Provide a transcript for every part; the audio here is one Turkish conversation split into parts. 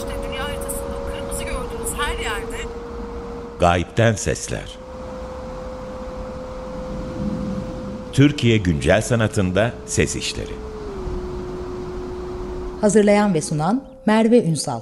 işte dünya haritasında kırmızı gördüğünüz her yerde. Gayipten Sesler. Türkiye Güncel Sanatında Ses İşleri. Hazırlayan ve sunan Merve Ünsal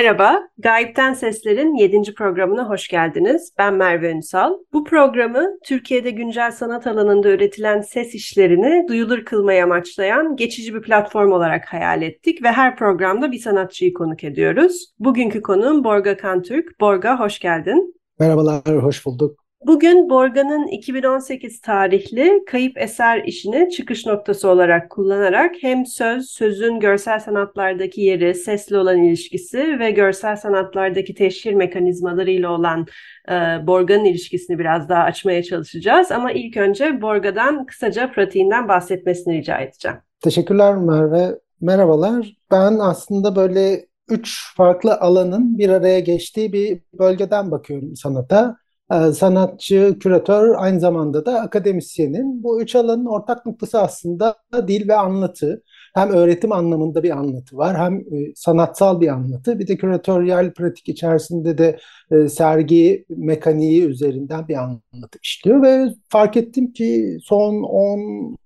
Merhaba, Gayipten Sesler'in 7. programına hoş geldiniz. Ben Merve Ünsal. Bu programı Türkiye'de güncel sanat alanında üretilen ses işlerini duyulur kılmayı amaçlayan geçici bir platform olarak hayal ettik ve her programda bir sanatçıyı konuk ediyoruz. Bugünkü konuğum Borga Kantürk. Borga hoş geldin. Merhabalar, hoş bulduk. Bugün Borga'nın 2018 tarihli kayıp eser işini çıkış noktası olarak kullanarak hem söz, sözün görsel sanatlardaki yeri, sesle olan ilişkisi ve görsel sanatlardaki teşhir mekanizmalarıyla olan e, Borga'nın ilişkisini biraz daha açmaya çalışacağız. Ama ilk önce Borga'dan kısaca pratiğinden bahsetmesini rica edeceğim. Teşekkürler Merve. Merhabalar. Ben aslında böyle üç farklı alanın bir araya geçtiği bir bölgeden bakıyorum sanata. Ee, sanatçı, küratör, aynı zamanda da akademisyenin. Bu üç alanın ortak noktası aslında dil ve anlatı. Hem öğretim anlamında bir anlatı var, hem e, sanatsal bir anlatı. Bir de küratöryel pratik içerisinde de e, sergi mekaniği üzerinden bir anlatı işliyor. Ve fark ettim ki son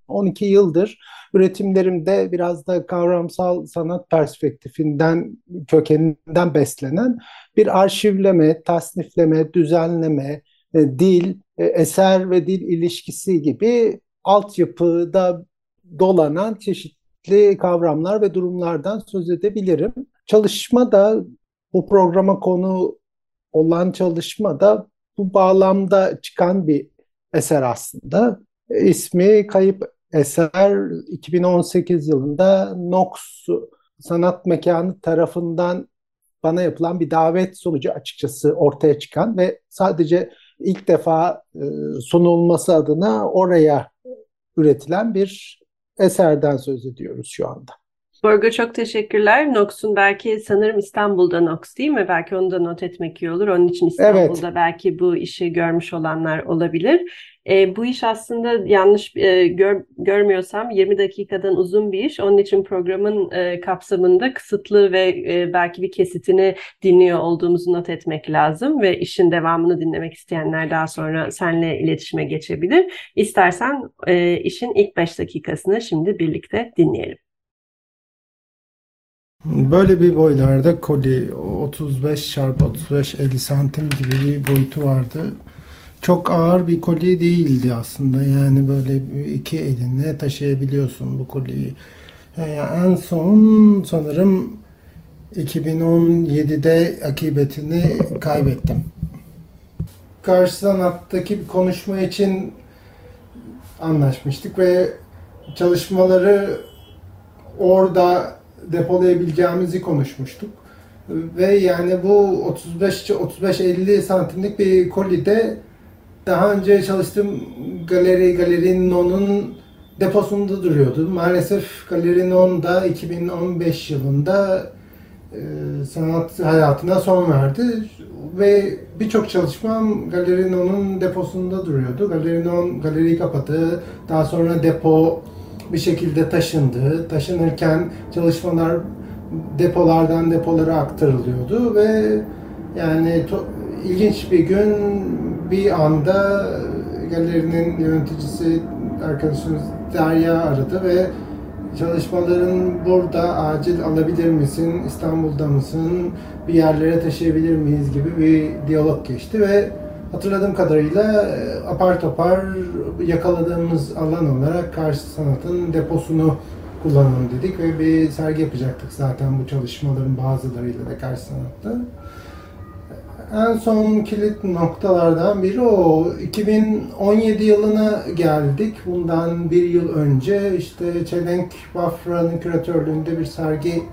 10-12 yıldır üretimlerimde biraz da kavramsal sanat perspektifinden, kökeninden beslenen bir arşivleme, tasnifleme, düzenleme, e, dil, e, eser ve dil ilişkisi gibi altyapıda dolanan çeşitli kavramlar ve durumlardan söz edebilirim. Çalışma da bu programa konu olan çalışma da bu bağlamda çıkan bir eser aslında. İsmi Kayıp Eser 2018 yılında Nox Sanat Mekanı tarafından bana yapılan bir davet sonucu açıkçası ortaya çıkan ve sadece ilk defa e, sunulması adına oraya üretilen bir eserden söz ediyoruz şu anda. Borgo çok teşekkürler. Nox'un belki sanırım İstanbul'da Nox değil mi? Belki onu da not etmek iyi olur. Onun için İstanbul'da evet. belki bu işi görmüş olanlar olabilir. E, bu iş aslında yanlış e, gör, görmüyorsam 20 dakikadan uzun bir iş. Onun için programın e, kapsamında kısıtlı ve e, belki bir kesitini dinliyor olduğumuzu not etmek lazım ve işin devamını dinlemek isteyenler daha sonra seninle iletişime geçebilir. İstersen e, işin ilk 5 dakikasını şimdi birlikte dinleyelim. Böyle bir boylarda koli 35 çarpı 35 50 santim gibi bir boyutu vardı. Çok ağır bir koli değildi aslında. Yani böyle iki elinle taşıyabiliyorsun bu koliyi. Yani en son sanırım 2017'de akıbetini kaybettim. Karşı sanattaki bir konuşma için anlaşmıştık ve çalışmaları orada depolayabileceğimizi konuşmuştuk. Ve yani bu 35 35-50 santimlik bir kolide daha önce çalıştığım galeri Galeri Non'un deposunda duruyordu. Maalesef Galeri Non da 2015 yılında e, sanat hayatına son verdi ve birçok çalışmam Galeri Non'un deposunda duruyordu. Galeri Non galeriyi kapadı. Daha sonra depo bir şekilde taşındı. Taşınırken çalışmalar depolardan depolara aktarılıyordu ve yani ilginç bir gün bir anda galerinin yöneticisi arkadaşımız Derya aradı ve çalışmaların burada acil alabilir misin, İstanbul'da mısın, bir yerlere taşıyabilir miyiz gibi bir diyalog geçti ve hatırladığım kadarıyla e, apar topar yakaladığımız alan olarak karşı sanatın deposunu kullanalım dedik ve bir sergi yapacaktık zaten bu çalışmaların bazılarıyla da karşı sanatta. En son kilit noktalardan biri o. 2017 yılına geldik. Bundan bir yıl önce işte Çelenk Bafra'nın küratörlüğünde bir sergi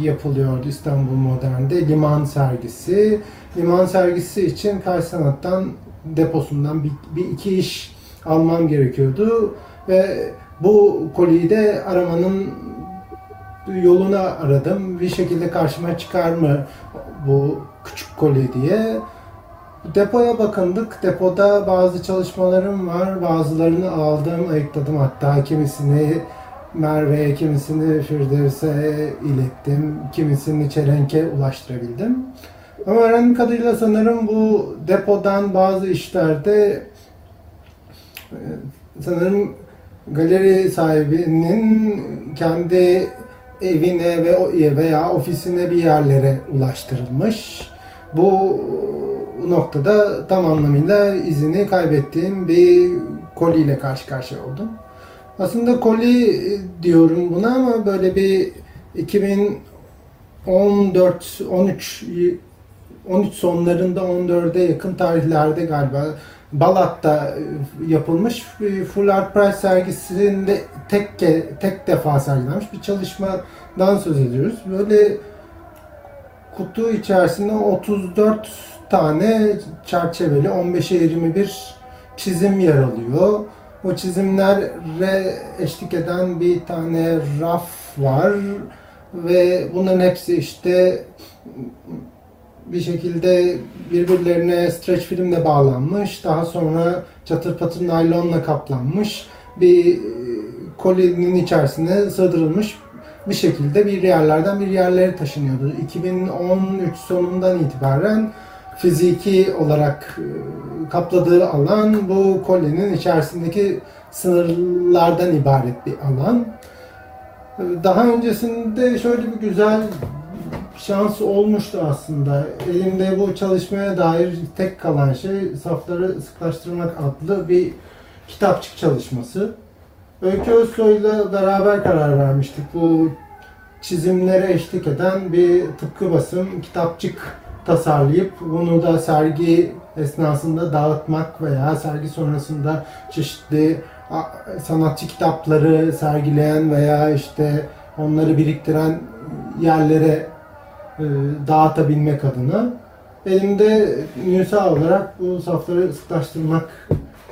yapılıyordu İstanbul Modern'de. Liman sergisi. Liman sergisi için Kars Sanat'tan deposundan bir, bir iki iş almam gerekiyordu. Ve bu koliyi de aramanın yoluna aradım. Bir şekilde karşıma çıkar mı bu küçük koli diye. Depoya bakındık. Depoda bazı çalışmalarım var. Bazılarını aldım, ayıkladım. Hatta kimisini Merve'ye, kimisini Firdevs'e ilettim. Kimisini Çelenk'e ulaştırabildim. Ama öğrendiğim kadarıyla sanırım bu depodan bazı işlerde e, sanırım galeri sahibinin kendi evine ve veya ofisine bir yerlere ulaştırılmış. Bu noktada tam anlamıyla izini kaybettiğim bir koliyle karşı karşıya oldum. Aslında koli diyorum buna ama böyle bir 2014 13 13 sonlarında 14'e yakın tarihlerde galiba Balat'ta yapılmış Full Art Prize sergisinde tek tek defa sergilenmiş bir çalışmadan söz ediyoruz. Böyle kutu içerisinde 34 tane çerçeveli 15'e 21 çizim yer alıyor. O çizimlere eşlik eden bir tane raf var ve bunların hepsi işte bir şekilde birbirlerine streç filmle bağlanmış. Daha sonra çatır patır naylonla kaplanmış. Bir e, kolinin içerisine sığdırılmış bir şekilde bir yerlerden bir yerlere taşınıyordu. 2013 sonundan itibaren fiziki olarak e, kapladığı alan bu kolyenin içerisindeki sınırlardan ibaret bir alan. Daha öncesinde şöyle bir güzel şans olmuştu aslında. Elimde bu çalışmaya dair tek kalan şey safları sıklaştırmak adlı bir kitapçık çalışması. Öykü Özsoy'la beraber karar vermiştik. Bu çizimlere eşlik eden bir tıpkı basım kitapçık tasarlayıp bunu da sergi esnasında dağıtmak veya sergi sonrasında çeşitli sanatçı kitapları sergileyen veya işte onları biriktiren yerlere dağıtabilmek adına elimde nüsa olarak bu safları sıklaştırmak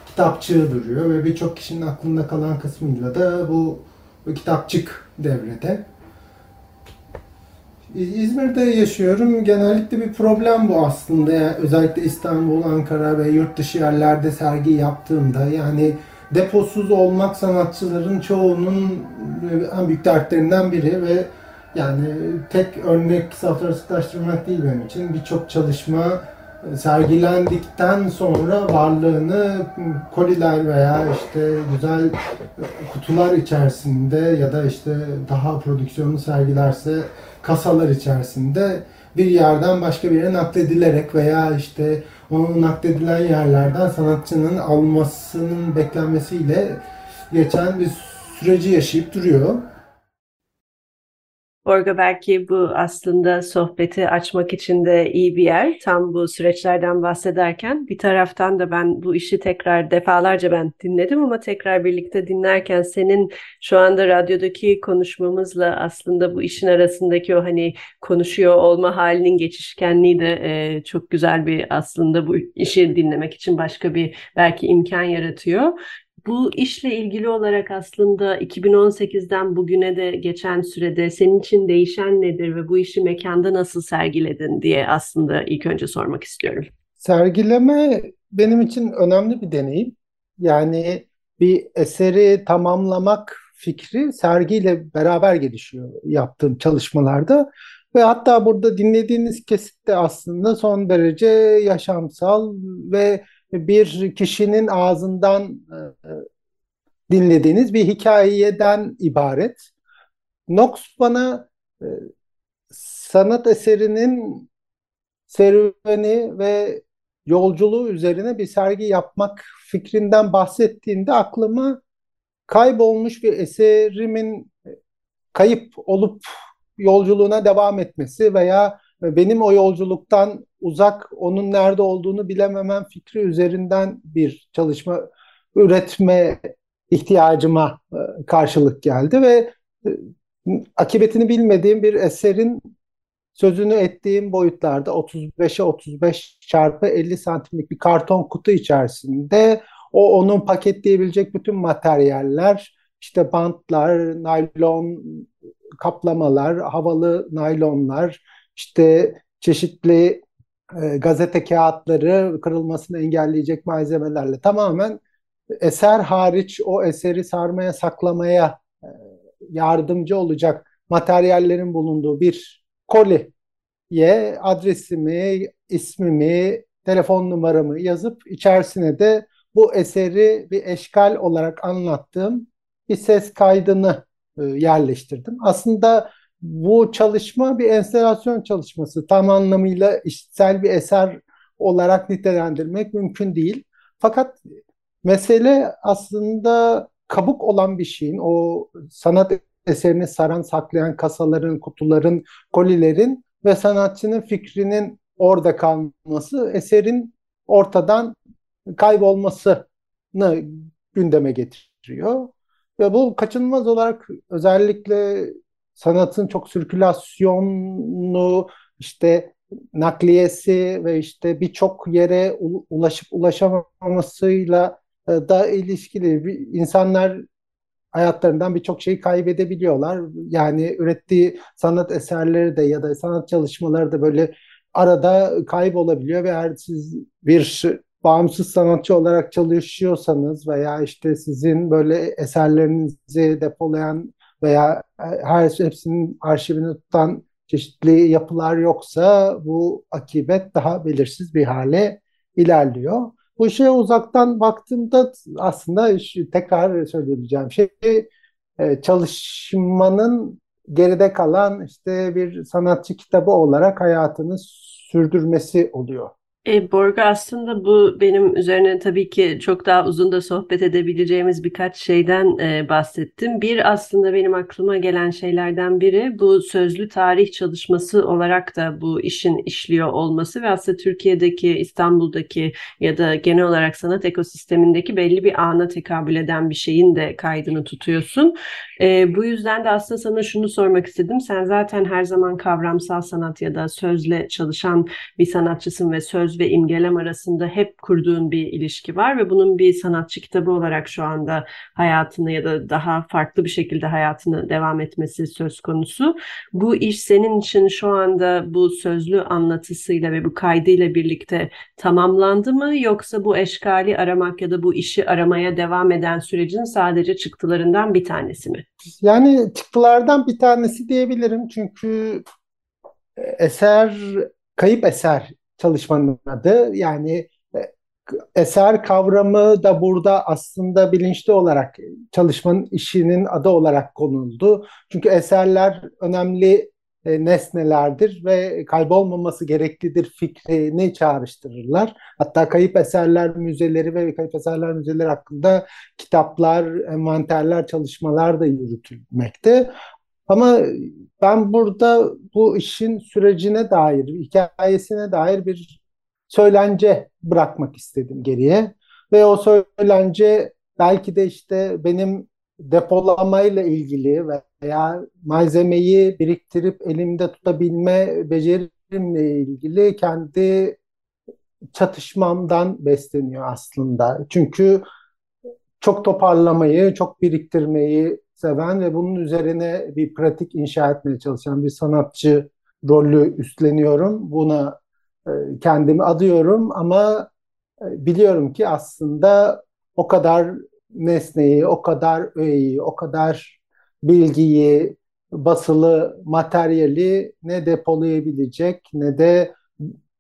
kitapçığı duruyor ve birçok kişinin aklında kalan kısmıyla da bu, bu kitapçık devrede. İzmir'de yaşıyorum. Genellikle bir problem bu aslında. Yani özellikle İstanbul, Ankara ve yurt dışı yerlerde sergi yaptığımda yani deposuz olmak sanatçıların çoğunun en büyük dertlerinden biri ve yani tek örnek safları sıklaştırmak değil benim için. Birçok çalışma sergilendikten sonra varlığını koliler veya işte güzel kutular içerisinde ya da işte daha prodüksiyonlu sergilerse kasalar içerisinde bir yerden başka bir yere nakledilerek veya işte onun nakledilen yerlerden sanatçının almasının beklenmesiyle geçen bir süreci yaşayıp duruyor. Orga belki bu aslında sohbeti açmak için de iyi bir yer. Tam bu süreçlerden bahsederken bir taraftan da ben bu işi tekrar defalarca ben dinledim ama tekrar birlikte dinlerken senin şu anda radyodaki konuşmamızla aslında bu işin arasındaki o hani konuşuyor olma halinin geçişkenliği de e, çok güzel bir aslında bu işi dinlemek için başka bir belki imkan yaratıyor. Bu işle ilgili olarak aslında 2018'den bugüne de geçen sürede senin için değişen nedir ve bu işi mekanda nasıl sergiledin diye aslında ilk önce sormak istiyorum. Sergileme benim için önemli bir deneyim. Yani bir eseri tamamlamak fikri sergiyle beraber gelişiyor yaptığım çalışmalarda. Ve hatta burada dinlediğiniz kesit de aslında son derece yaşamsal ve bir kişinin ağzından e, dinlediğiniz bir hikayeden ibaret. Knox bana e, sanat eserinin serüveni ve yolculuğu üzerine bir sergi yapmak fikrinden bahsettiğinde aklıma kaybolmuş bir eserimin kayıp olup yolculuğuna devam etmesi veya benim o yolculuktan uzak onun nerede olduğunu bilememem fikri üzerinden bir çalışma üretme ihtiyacıma e, karşılık geldi ve e, akıbetini bilmediğim bir eserin sözünü ettiğim boyutlarda 35'e 35 çarpı 50 santimlik bir karton kutu içerisinde o onun paketleyebilecek bütün materyaller işte bantlar, naylon kaplamalar, havalı naylonlar, işte çeşitli e, gazete kağıtları kırılmasını engelleyecek malzemelerle tamamen eser hariç o eseri sarmaya saklamaya e, yardımcı olacak materyallerin bulunduğu bir koliye adresimi, ismimi, telefon numaramı yazıp içerisine de bu eseri bir eşkal olarak anlattığım bir ses kaydını e, yerleştirdim. Aslında bu çalışma bir enstelasyon çalışması. Tam anlamıyla işitsel bir eser olarak nitelendirmek mümkün değil. Fakat mesele aslında kabuk olan bir şeyin, o sanat eserini saran, saklayan kasaların, kutuların, kolilerin ve sanatçının fikrinin orada kalması, eserin ortadan kaybolmasını gündeme getiriyor. Ve bu kaçınılmaz olarak özellikle sanatın çok sirkülasyonlu işte nakliyesi ve işte birçok yere ulaşıp ulaşamamasıyla e, da ilişkili insanlar hayatlarından birçok şeyi kaybedebiliyorlar. Yani ürettiği sanat eserleri de ya da sanat çalışmaları da böyle arada kaybolabiliyor ve eğer siz bir bağımsız sanatçı olarak çalışıyorsanız veya işte sizin böyle eserlerinizi depolayan veya her hepsinin arşivini tutan çeşitli yapılar yoksa bu akibet daha belirsiz bir hale ilerliyor. Bu şeye uzaktan baktığımda aslında tekrar söyleyebileceğim şey e, çalışmanın geride kalan işte bir sanatçı kitabı olarak hayatını sürdürmesi oluyor. E, Borga aslında bu benim üzerine tabii ki çok daha uzun da sohbet edebileceğimiz birkaç şeyden e, bahsettim. Bir aslında benim aklıma gelen şeylerden biri bu sözlü tarih çalışması olarak da bu işin işliyor olması ve aslında Türkiye'deki, İstanbul'daki ya da genel olarak sanat ekosistemindeki belli bir ana tekabül eden bir şeyin de kaydını tutuyorsun. E, bu yüzden de aslında sana şunu sormak istedim. Sen zaten her zaman kavramsal sanat ya da sözle çalışan bir sanatçısın ve söz ve imgelem arasında hep kurduğun bir ilişki var ve bunun bir sanatçı kitabı olarak şu anda hayatını ya da daha farklı bir şekilde hayatını devam etmesi söz konusu. Bu iş senin için şu anda bu sözlü anlatısıyla ve bu kaydıyla birlikte tamamlandı mı yoksa bu eşkali aramak ya da bu işi aramaya devam eden sürecin sadece çıktılarından bir tanesi mi? Yani çıktılardan bir tanesi diyebilirim çünkü eser kayıp eser çalışmanın adı. Yani e, eser kavramı da burada aslında bilinçli olarak çalışmanın işinin adı olarak konuldu. Çünkü eserler önemli e, nesnelerdir ve kaybolmaması gereklidir fikrini çağrıştırırlar. Hatta kayıp eserler müzeleri ve kayıp eserler müzeleri hakkında kitaplar, envanterler, çalışmalar da yürütülmekte. Ama ben burada bu işin sürecine dair, hikayesine dair bir söylence bırakmak istedim geriye. Ve o söylence belki de işte benim depolamayla ilgili veya malzemeyi biriktirip elimde tutabilme becerimle ilgili kendi çatışmamdan besleniyor aslında. Çünkü çok toparlamayı, çok biriktirmeyi seven ve bunun üzerine bir pratik inşa etmeye çalışan bir sanatçı rolü üstleniyorum. Buna e, kendimi adıyorum ama e, biliyorum ki aslında o kadar nesneyi, o kadar öğeyi, o kadar bilgiyi, basılı materyali ne depolayabilecek ne de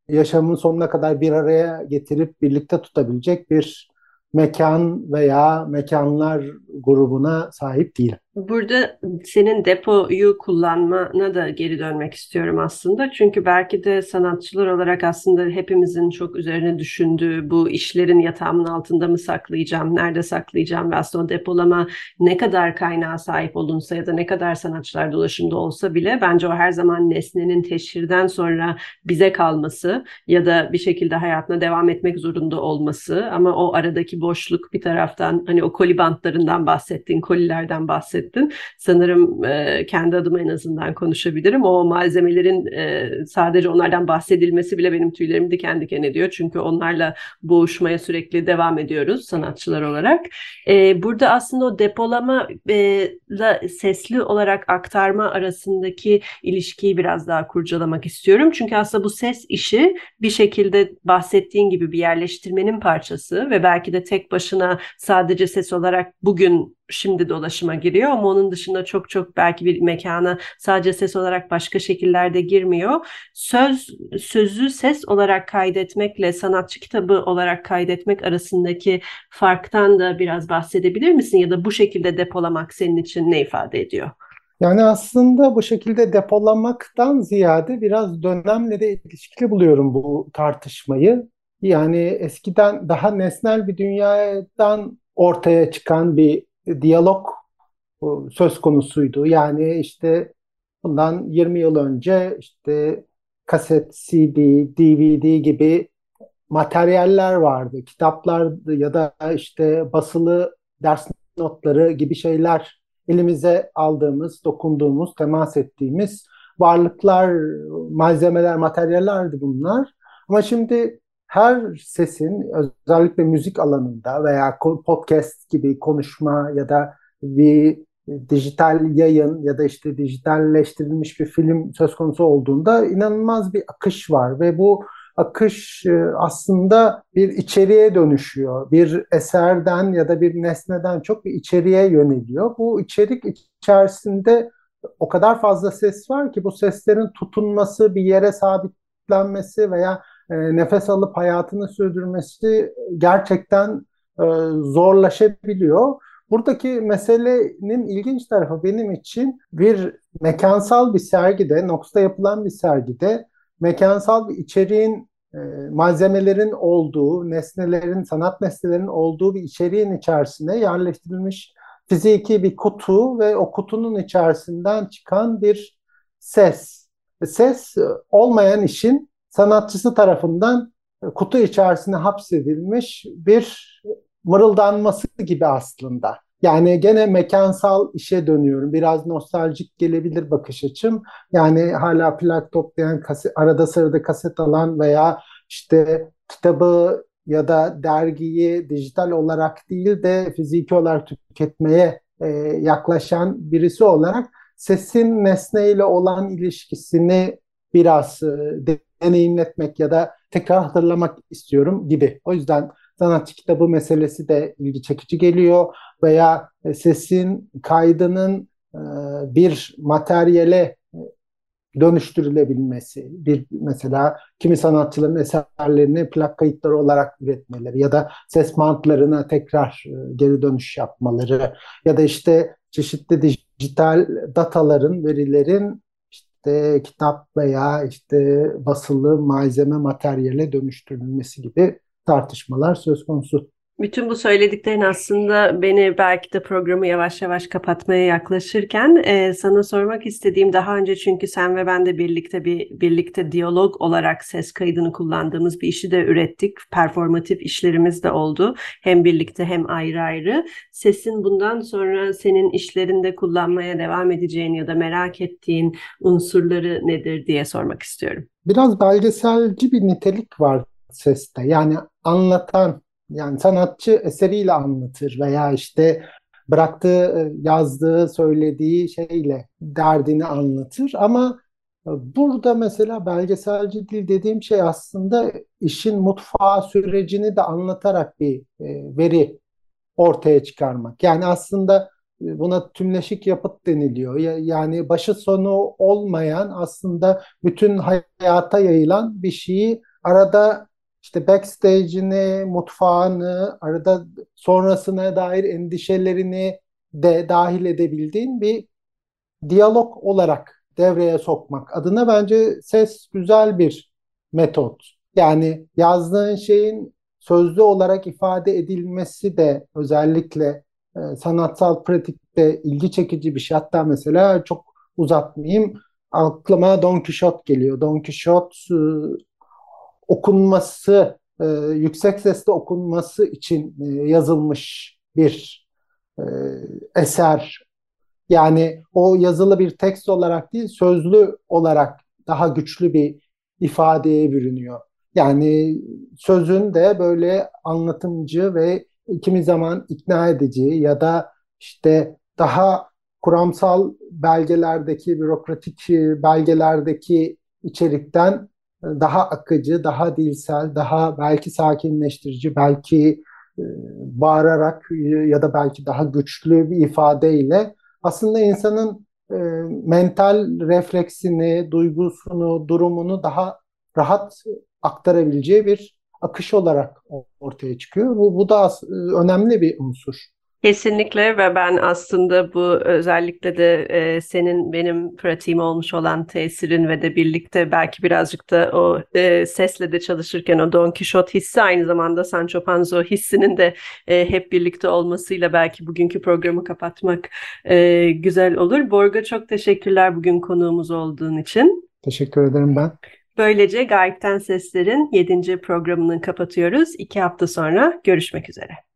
yaşamın sonuna kadar bir araya getirip birlikte tutabilecek bir mekan veya mekanlar grubuna sahip değil. Burada senin depoyu kullanmana da geri dönmek istiyorum aslında. Çünkü belki de sanatçılar olarak aslında hepimizin çok üzerine düşündüğü bu işlerin yatağımın altında mı saklayacağım, nerede saklayacağım ve aslında depolama ne kadar kaynağa sahip olunsa ya da ne kadar sanatçılar dolaşımda olsa bile bence o her zaman nesnenin teşhirden sonra bize kalması ya da bir şekilde hayatına devam etmek zorunda olması ama o aradaki boşluk bir taraftan hani o koli bantlarından bahsettiğin kolilerden bahsettiğin bahsettin. Sanırım e, kendi adıma en azından konuşabilirim. O malzemelerin e, sadece onlardan bahsedilmesi bile benim tüylerimi diken diken ediyor. Çünkü onlarla boğuşmaya sürekli devam ediyoruz sanatçılar olarak. E, burada aslında o depolama e, sesli olarak aktarma arasındaki ilişkiyi biraz daha kurcalamak istiyorum. Çünkü aslında bu ses işi bir şekilde bahsettiğin gibi bir yerleştirmenin parçası ve belki de tek başına sadece ses olarak bugün şimdi dolaşıma giriyor ama onun dışında çok çok belki bir mekana sadece ses olarak başka şekillerde girmiyor. Söz sözü ses olarak kaydetmekle sanatçı kitabı olarak kaydetmek arasındaki farktan da biraz bahsedebilir misin ya da bu şekilde depolamak senin için ne ifade ediyor? Yani aslında bu şekilde depolamaktan ziyade biraz dönemle de ilişkili buluyorum bu tartışmayı. Yani eskiden daha nesnel bir dünyadan ortaya çıkan bir diyalog söz konusuydu. Yani işte bundan 20 yıl önce işte kaset, CD, DVD gibi materyaller vardı. Kitaplar ya da işte basılı ders notları gibi şeyler elimize aldığımız, dokunduğumuz, temas ettiğimiz varlıklar, malzemeler, materyallerdi bunlar. Ama şimdi her sesin özellikle müzik alanında veya podcast gibi konuşma ya da bir dijital yayın ya da işte dijitalleştirilmiş bir film söz konusu olduğunda inanılmaz bir akış var ve bu akış e, aslında bir içeriğe dönüşüyor. Bir eserden ya da bir nesneden çok bir içeriğe yöneliyor. Bu içerik içerisinde o kadar fazla ses var ki bu seslerin tutunması, bir yere sabitlenmesi veya e, nefes alıp hayatını sürdürmesi gerçekten e, zorlaşabiliyor. Buradaki meselenin ilginç tarafı benim için bir mekansal bir sergide, Nox'ta yapılan bir sergide mekansal bir içeriğin, e, malzemelerin olduğu, nesnelerin, sanat nesnelerinin olduğu bir içeriğin içerisine yerleştirilmiş fiziki bir kutu ve o kutunun içerisinden çıkan bir ses. Ses olmayan işin sanatçısı tarafından kutu içerisine hapsedilmiş bir mırıldanması gibi aslında. Yani gene mekansal işe dönüyorum. Biraz nostaljik gelebilir bakış açım. Yani hala plak toplayan, arada sırada kaset alan veya işte kitabı ya da dergiyi dijital olarak değil de fiziki olarak tüketmeye e, yaklaşan birisi olarak sesin nesneyle olan ilişkisini biraz e, deneyimletmek ya da tekrar hatırlamak istiyorum gibi. O yüzden sanatçı kitabı meselesi de ilgi çekici geliyor veya e, sesin kaydının e, bir materyale e, dönüştürülebilmesi, bir mesela kimi sanatçıların eserlerini plak kayıtları olarak üretmeleri ya da ses mantlarına tekrar geri dönüş yapmaları ya da işte çeşitli dijital dataların, verilerin işte kitap veya işte basılı malzeme materyale dönüştürülmesi gibi tartışmalar söz konusu. Bütün bu söylediklerin aslında beni belki de programı yavaş yavaş kapatmaya yaklaşırken e, sana sormak istediğim daha önce çünkü sen ve ben de birlikte bir birlikte diyalog olarak ses kaydını kullandığımız bir işi de ürettik. Performatif işlerimiz de oldu. Hem birlikte hem ayrı ayrı. Sesin bundan sonra senin işlerinde kullanmaya devam edeceğin ya da merak ettiğin unsurları nedir diye sormak istiyorum. Biraz belgeselci bir nitelik var seste. Yani anlatan yani sanatçı eseriyle anlatır veya işte bıraktığı, yazdığı, söylediği şeyle derdini anlatır ama burada mesela belgeselci dil dediğim şey aslında işin mutfağı sürecini de anlatarak bir e, veri ortaya çıkarmak. Yani aslında e, buna tümleşik yapıt deniliyor. Yani başı sonu olmayan aslında bütün hayata yayılan bir şeyi arada işte backstage'ini, mutfağını, arada sonrasına dair endişelerini de dahil edebildiğin bir diyalog olarak devreye sokmak adına bence ses güzel bir metot. Yani yazdığın şeyin sözlü olarak ifade edilmesi de özellikle e, sanatsal pratikte ilgi çekici bir şey. Hatta mesela çok uzatmayayım aklıma Don Quixote geliyor. Don Quixote e, okunması, e, yüksek sesle okunması için e, yazılmış bir e, eser Yani o yazılı bir tekst olarak değil, sözlü olarak daha güçlü bir ifadeye bürünüyor. Yani sözün de böyle anlatımcı ve kimi zaman ikna edici ya da işte daha kuramsal belgelerdeki, bürokratik belgelerdeki içerikten daha akıcı, daha dilsel, daha belki sakinleştirici, belki e, bağırarak ya da belki daha güçlü bir ifadeyle aslında insanın e, mental refleksini, duygusunu, durumunu daha rahat aktarabileceği bir akış olarak ortaya çıkıyor. Bu, bu da önemli bir unsur. Kesinlikle ve ben aslında bu özellikle de e, senin benim pratiğim olmuş olan tesirin ve de birlikte belki birazcık da o e, sesle de çalışırken o Don Quixote hissi aynı zamanda Sancho Panza hissinin de e, hep birlikte olmasıyla belki bugünkü programı kapatmak e, güzel olur. Borga çok teşekkürler bugün konuğumuz olduğun için. Teşekkür ederim ben. Böylece Gayipten Sesler'in 7. programını kapatıyoruz. İki hafta sonra görüşmek üzere.